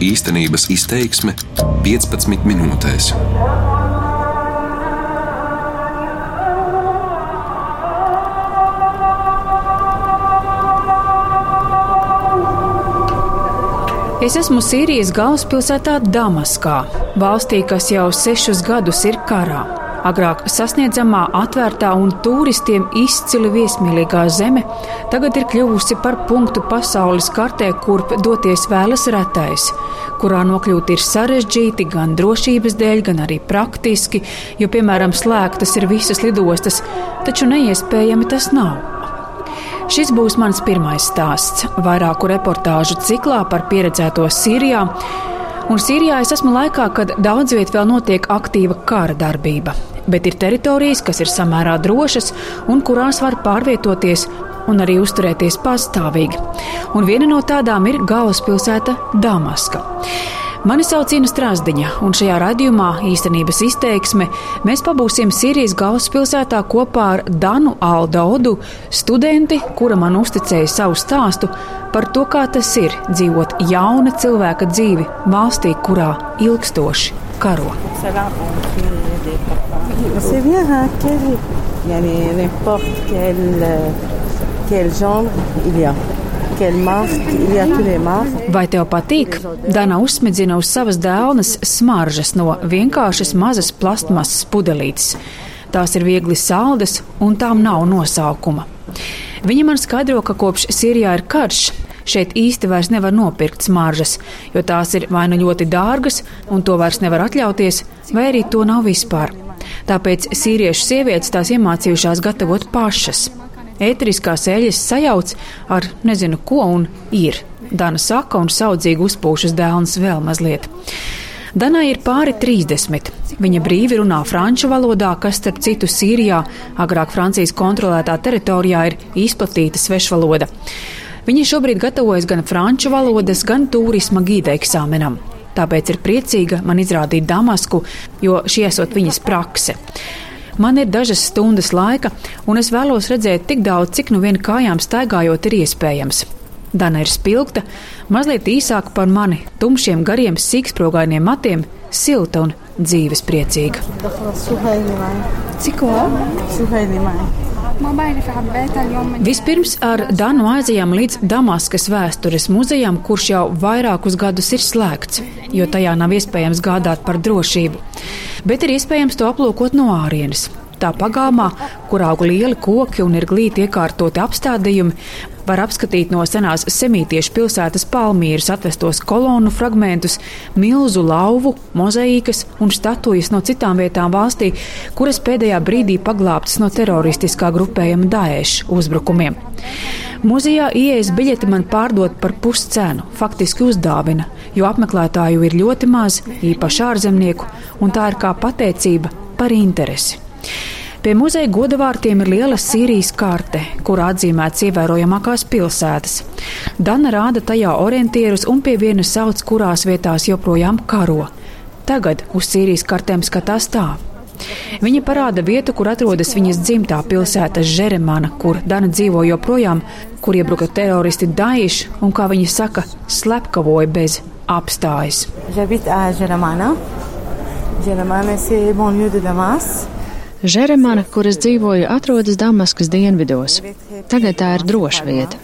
Īstenības izteiksme 15 minūtēs. Es esmu Sīrijas galvaspilsētā Damaskā, valstī, kas jau sešus gadus ir karā. Agrāk sasniedzamā, atvērtā un turistiem izcili viesmīlīgā zeme tagad ir kļuvusi par punktu pasaules kartē, kurp doties vēlas retais, kurā nokļūt ir sarežģīti gan drošības dēļ, gan arī praktiski, jo, piemēram, slēgtas ir visas lidostas, taču neiespējami tas nav. Šis būs mans pirmais stāsts vairāku reportāžu ciklā par pieredzēto Sīrijā. Un Sīrijā es esmu laikā, kad daudz viet vēl notiek aktīva kara darbība bet ir teritorijas, kas ir samērā drošas un kurās var pārvietoties un arī uzturēties pastāvīgi. Un viena no tādām ir galvaspilsēta Damaska. Mani sauc Ina Strasdiņa, un šajā raidījumā īstenības izteiksme mēs pabūsim Sīrijas galvaspilsētā kopā ar Danu Aldaudu, studenti, kura man uzticēja savu stāstu par to, kā tas ir dzīvot jauna cilvēka dzīvi valstī, kurā ilgstoši karo. C'est bien, hein, quel, يعني n'importe quel, quel genre il y a. Vai tev patīk? Dana uzsmidzina uz savas dēlnes smaržas no vienkāršas mazas plastmasas pudelītes. Tās ir viegli saldas un tām nav nosaukuma. Viņa man skaidro, ka kopš Sīrijā ir karš, šeit īsti vairs nevar nopirkt smaržas, jo tās ir vai nu ļoti dārgas, un to vairs nevar atļauties, vai arī to nav vispār. Tāpēc sīriešu sievietes tās iemācījušās gatavot pašas. Ēteriskās eļļas sajauc ar nezinu ko un ir. Dana saka un saudzīgi uzpūšas dēlnes vēl mazliet. Danai ir pāri 30. Viņa brīvi runā franču valodā, kas, starp citu, Sīrijā, agrāk Francijas kontrolētā teritorijā, ir izplatīta svešvaloda. Viņa šobrīd gatavojas gan franču valodas, gan turisma gīda eksāmenam. Tāpēc ir priecīga man izrādīt Damasku, jo šī esot viņas prakse. Man ir dažas stundas laika, un es vēlos redzēt tik daudz, cik nu vien kājām staigājot ir iespējams. Dana ir spilgta, mazliet īsāka par mani, tumšiem, gariem, sīksprogainiem matiem, silta un dzīves priecīga. Cik? Vispirms ar Danu aizējām līdz Damaskas vēstures muzejam, kurš jau vairākus gadus ir slēgts, jo tajā nav iespējams gādāt par drošību. Bet ir iespējams to aplūkot no ārienes. Tā pagalmā, kur aug lieli koki un ir glīti iekārtoti apstādījumi, var apskatīt no senās semītiešu pilsētas Palmīras atvestos kolonu fragmentus, milzu lauvu, mozaīkas un statujas no citām vietām valstī, kuras pēdējā brīdī paglābtas no teroristiskā grupējuma Daesh uzbrukumiem. Muzejā ieejas biļeti man pārdot par puscenu, faktiski uzdāvina, jo apmeklētāju ir ļoti maz, īpaši ārzemnieku, un tā ir kā pateicība par interesi. Pie muzeja godavārtiem ir liela Sīrijas karte, kur atzīmēts ievērojamākās pilsētas. Dana rāda tajā orientierus un pie viena sauc, kurās vietās joprojām karo. Tagad uz Sīrijas kartēm skatās tā. Viņa parāda vietu, kur atrodas viņas dzimtā pilsēta Žeremana, kur Dana dzīvo joprojām, kur iebruka teroristi Daiši un, kā viņa saka, slepkavoja bez apstājas. J'habite à Jeremana. Jeremana, c'est banlieue de Damas. Žeremana, kuras dzīvoju, atrodas Damaskas dienvidos. Tagad tā ir droša vieta.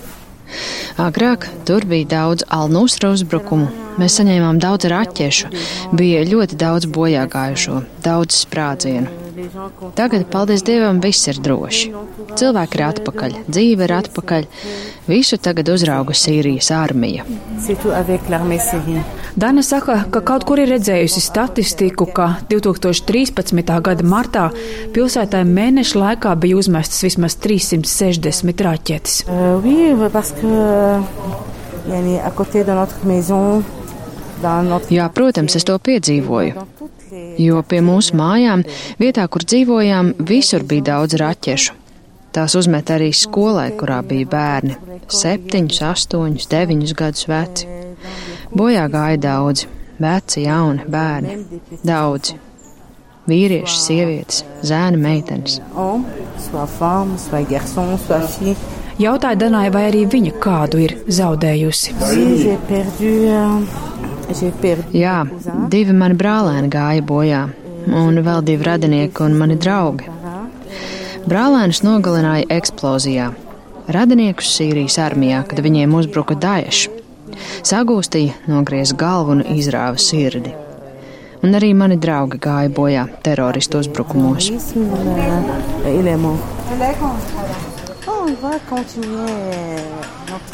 Agrāk tur bija daudz alnūstra uzbrukumu. Mēs saņēmām daudz raķešu, bija ļoti daudz bojāgājušo, daudz sprādzienu. Tagad, paldies Dievam, viss ir droši. Cilvēki ir atpakaļ, dzīve ir atpakaļ. Visu tagad uzrauga Sīrijas armija. Dana saka, ka kaut kur ir redzējusi statistiku, ka 2013. gada martā pilsētā mēneša laikā bija uzmestas vismaz 360 raķetes. Uh, oui, parce que, yani, à côté de notre maison, Jā, protams, es to piedzīvoju. Jo pie mūsu mājām, vietā, kur dzīvojām, visur bija daudz raķešu. Tās uzmet arī skolai, kurā bija bērni - septiņus, astoņus, deviņus gadus veci. Bojā gāja daudzi - veci, jauni, bērni - daudzi. Vīrieši, sievietes, zēni, meitenes. Jautāja Danai, vai arī viņa kādu ir zaudējusi. Jā, divi mani brālēni gāja bojā, un vēl divi radinieki un mani draugi. Brālēnus nogalināja eksplozijā. Radiniekus Sīrijas armijā, kad viņiem uzbruka Daesh. Sagūstīja, nogriez galvu un izrāva sirdi. Un arī mani draugi gāja bojā teroristu uzbrukumos.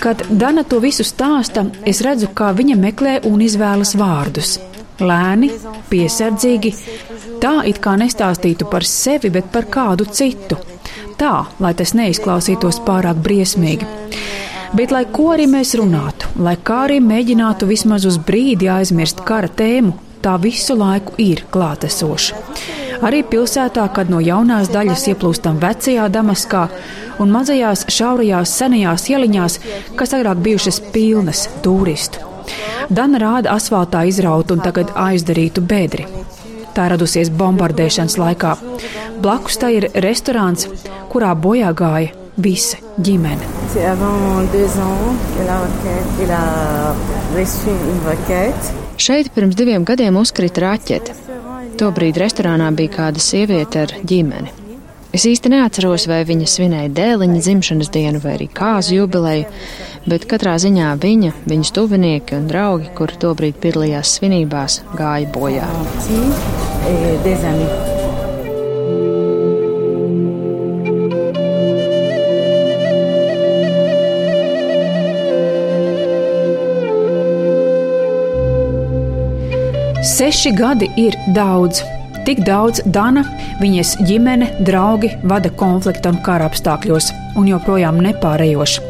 Kad Dana to visu stāsta, es redzu, kā viņa meklē un izvēlas vārdus. Lēni, piesardzīgi, tā it kā nestāstītu par sevi, bet par kādu citu. Tā, lai tas neizklausītos pārāk briesmīgi. Bet, lai ko arī mēs runātu, lai kā arī mēģinātu vismaz uz brīdi aizmirst kara tēmu, tā visu laiku ir klātesoša. Arī pilsētā, kad no jaunās daļas ieplūstam vecajā Damaskā un mazajās šaurajās senajās ieliņās, kas agrāk bijušas pilnas turistu. Dana rāda asfaltā izrautu un tagad aizdarītu bedri. Tā radusies bombardēšanas laikā. Blakus tā ir restorāns, kurā bojā gāja visa ģimene. Šeit pirms diviem gadiem uzkrita raķete. Tobrīd restorānā bija kāda sieviete ar ģimeni. Es īsti neatceros, vai viņa svinēja dēliņa dzimšanas dienu vai arī kāzu jubileju, bet katrā ziņā viņa, viņas tuvinieki un draugi, kuri tobrīd piedalījās svinībās, gāja bojā. Seši gadi ir daudz. Tik daudz Dana, viņas ģimene, draugi vada konflikta un kara apstākļos, un joprojām nepārējoši.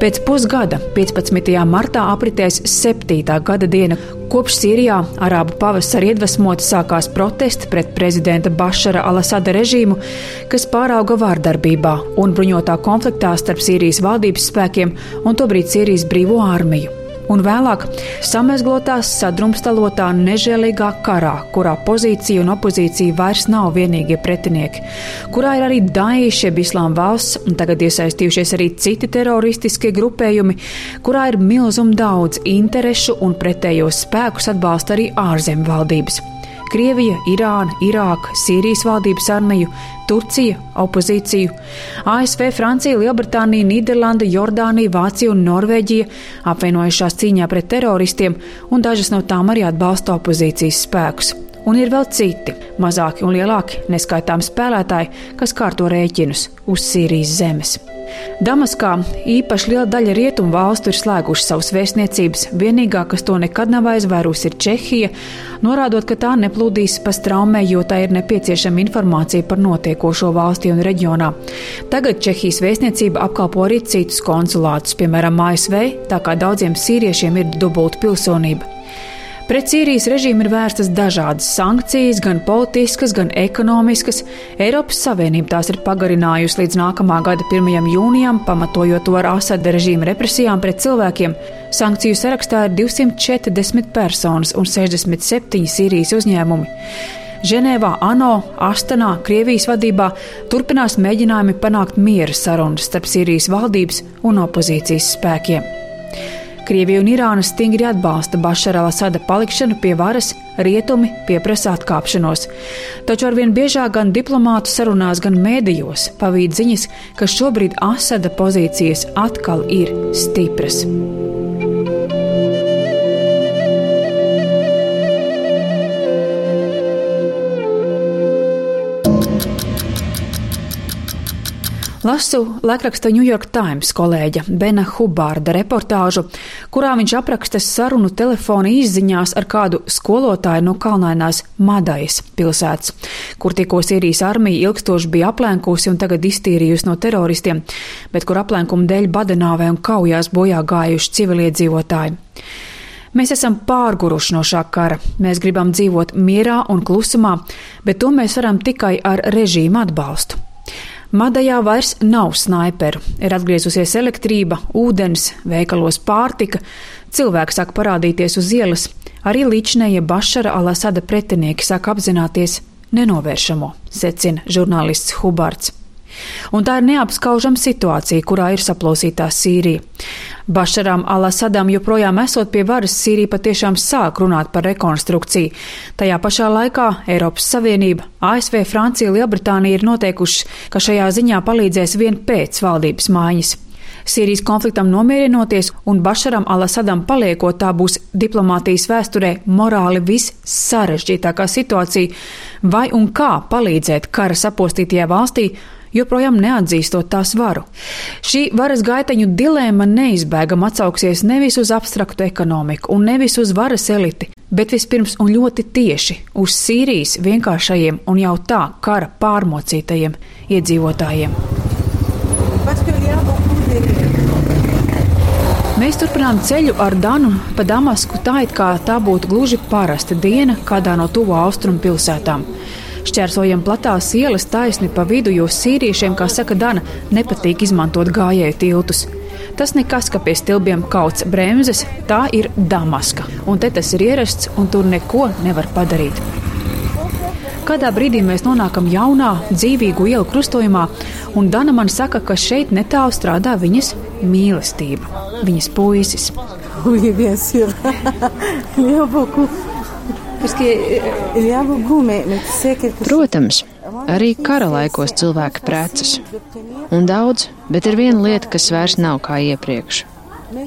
Pēc pusgada, 15. martā, apritēs 7. gada diena, kopš Sīrijā arābu pavasara iedvesmoti sākās protesti pret prezidenta Bašara Alasada režīmu, kas pārauga vārdarbībā un bruņotā konfliktā starp Sīrijas valdības spēkiem un tobrīd Sīrijas brīvo armiju un vēlāk samezglotās, sadrumstalotā, nežēlīgā karā, kurā pozīcija un opozīcija vairs nav vienīgie pretinieki, kurā ir arī Daesh, jeb Islām valsts, un tagad iesaistījušies arī citi teroristiskie grupējumi, kurā ir milzum daudz interešu un pretējos spēkus atbalsta arī ārzemju valdības. Krievija, Irāna, Irāka, Sīrijas valdības armiju, Turcija, opozīciju, ASV, Francija, Lielbritānija, Nīderlanda, Jordānija, Vācija un Norvēģija apvienojušās cīņā pret teroristiem, un dažas no tām arī atbalsta opozīcijas spēkus. Un ir vēl citi, mazāki un lielāki, neskaitām spēlētāji, kas kārto rēķinus uz Sīrijas zemes. Damaskā īpaši liela daļa rietumu valstu ir slēguši savus vēstniecības. Vienīgā, kas to nekad nav aizvērusi, ir Čehija, norādot, ka tā neplūdīs pa straumē, jo tā ir nepieciešama informācija par notiekošo valstī un reģionā. Tagad Čehijas vēstniecība apkalpo arī citus konsulātus, piemēram, ASV, tā kā daudziem sīriešiem ir dubulta pilsonība. Pret Sīrijas režīmu ir vērstas dažādas sankcijas, gan politiskas, gan ekonomiskas. Eiropas Savienība tās ir pagarinājusi līdz nākamā gada 1. jūnijam, pamatojot to ar Asada režīma represijām pret cilvēkiem. Sankciju sarakstā ir 240 personas un 67 Sīrijas uzņēmumi. Ženēvā, ANO, Astanā, Krievijas vadībā turpinās mēģinājumi panākt miera sarunas starp Sīrijas valdības un opozīcijas spēkiem. Krievija un Irāna stingri atbalsta Bašara Lasada palikšanu pie varas, rietumi pieprasa atkāpšanos. Taču arvien biežāk gan diplomātu sarunās, gan mēdījos pavīd ziņas, ka šobrīd Asada pozīcijas atkal ir stipras. Lasu laikraksta New York Times kolēģa Bena Hubārda reportāžu, kurā viņš apraksta sarunu telefona izziņās ar kādu skolotāju no kalnainās Madajas pilsētas, kur tikko Sīrijas armija ilgstoši bija aplenkusi un tagad iztīrījusi no teroristiem, bet kur aplenkuma dēļ badanāvē un kaujās bojā gājuši civiliedzīvotāji. Mēs esam pārguruši no šā kara. Mēs gribam dzīvot mierā un klusumā, bet to mēs varam tikai ar režīmu atbalstu. Madajā vairs nav snaiperu, ir atgriezusies elektrība, ūdens, veikalos pārtika, cilvēki sāk parādīties uz ielas, arī līdšanējie Bašara Alasada pretinieki sāk apzināties nenovēršamo, secina žurnālists Hubards. Un tā ir neapskaužama situācija, kurā ir saplosītā Sīrija. Bašaram Alasadam joprojām esot pie varas, Sīrija patiešām sāk runāt par rekonstrukciju. Tajā pašā laikā Eiropas Savienība, ASV, Francija, Lielbritānija ir noteikušas, ka šajā ziņā palīdzēs vien pēc valdības maiņas. Sīrijas konfliktam nomierinoties un Bašaram Alasadam paliekot, tā būs diplomātijas vēsturē morāli vissarežģītākā situācija, vai un kā palīdzēt kara sapostītajā valstī joprojām neatzīstot tās varu. Šī varas gaiteņu dilēma neizbēgam atsauksies nevis uz abstraktu ekonomiku un nevis uz varas eliti, bet vispirms un ļoti tieši uz Sīrijas vienkāršajiem un jau tā kara pārmocītajiem iedzīvotājiem. Mēs turpinām ceļu ar Danu pa Damasku tā, it kā tā būtu gluži parasta diena kādā no tuvo austrumu pilsētām. Šķērsojam platās ielas taisni pa vidu, jo sīriešiem, kā saka Dana, nepatīk izmantot gājēju tiltus. Tas nekas, ka pie stilbiem kauts bremzes, tā ir Damaska, un te tas ir ierasts, un tur neko nevar padarīt. Kādā brīdī mēs nonākam jaunā, dzīvīgu ielu krustojumā, un Dana man saka, ka šeit netālu strādā viņas mīlestība, viņas puisis. Oui, bien sûr. Il y a beaucoup. Protams, arī kara laikos cilvēki precas. Un daudz, bet ir viena lieta, kas vairs nav kā iepriekš.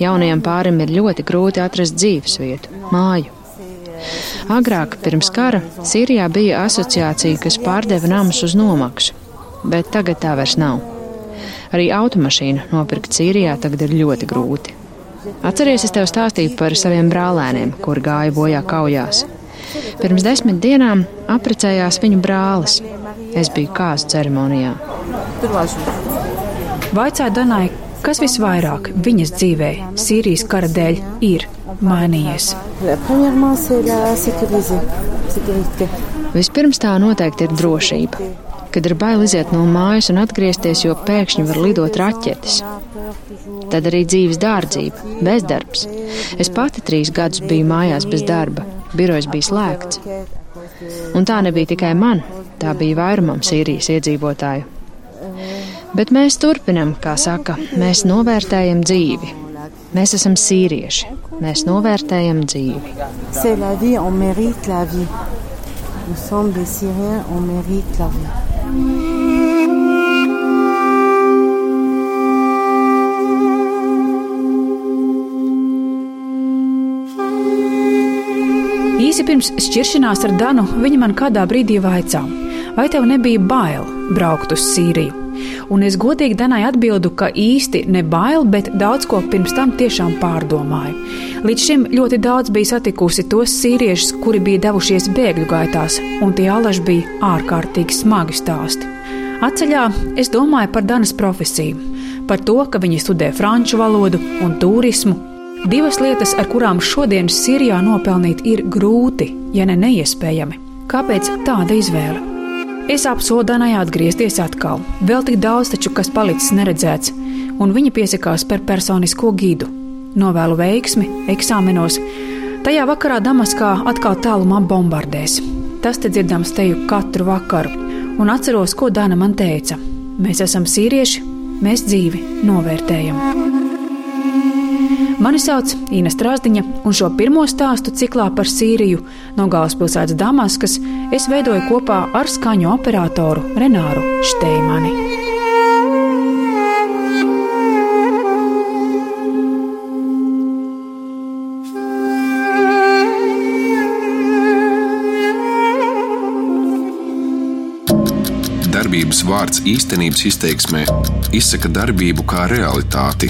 Jaunajam pārim ir ļoti grūti atrast dzīvesvietu, māju. Agrāk, pirms kara, Sīrijā bija asociācija, kas pārdeva namus uz nomaksu, bet tagad tā vairs nav. Arī automašīnu nopirkt Sīrijā tagad ir ļoti grūti. Atceries, es tev stāstīju par saviem brālēniem, kuri gāja bojā kaujās. Pirms desmit dienām apprecējās viņu brālis. Es biju kāzu ceremonijā. Vaicāja Danai, kas visvairāk viņas dzīvē, Sīrijas kara dēļ, ir mainījies? Vispirms tā noteikti ir drošība. Kad ir bail iziet no mājas un atgriezties, jo pēkšņi var lidot raķetes. Tad arī dzīves dārdzība, bezdarbs. Es pati trīs gadus biju mājās bez darba, birojs bija slēgts. Un tā nebija tikai man, tā bija vairumam Sīrijas iedzīvotāju. Bet mēs turpinam, kā saka, mēs novērtējam dzīvi. Mēs esam sīrieši. Mēs novērtējam dzīvi. Īsi pirms šķiršanās ar Danu viņa man kādā brīdī vaicā, vai tev nebija bail braukt uz Sīriju? Un es godīgi Danai atbildu, ka īsti ne bail, bet daudz ko pirms tam tiešām pārdomāju. Līdz šim ļoti daudz bija satikusi tos sīriešus, kuri bija devušies bēgļu gaitās, un tie alaži bija ārkārtīgi smagi stāsti. Atceļā es domāju par Danas profesiju, par to, ka viņa studē franču valodu un turismu. Divas lietas, ar kurām šodienas Sīrijā nopelnīt, ir grūti, ja ne neiespējami. Kāpēc tāda izvēle? Es apsolu Danai atgriezties atkal. Vēl tik daudz taču, kas palicis neredzēts, un viņa piesakās par personisko gidu. Novēlu veiksmi eksāmenos. Tajā vakarā Damaskā atkal tālumā bombardēs. Tas te dzirdams teju katru vakaru, un atceros, ko Dana man teica. Mēs esam sīrieši, mēs dzīvi novērtējam. Mani sauc Ines Strāzdiņa, un šo pirmo stāstu ciklā par Sīriju no galvaspilsētas Damaskas es veidoju kopā ar skaņu operatoru Renāru Šteimani. Darbības vārds īstenības izteiksmē izsaka darbību kā realitāti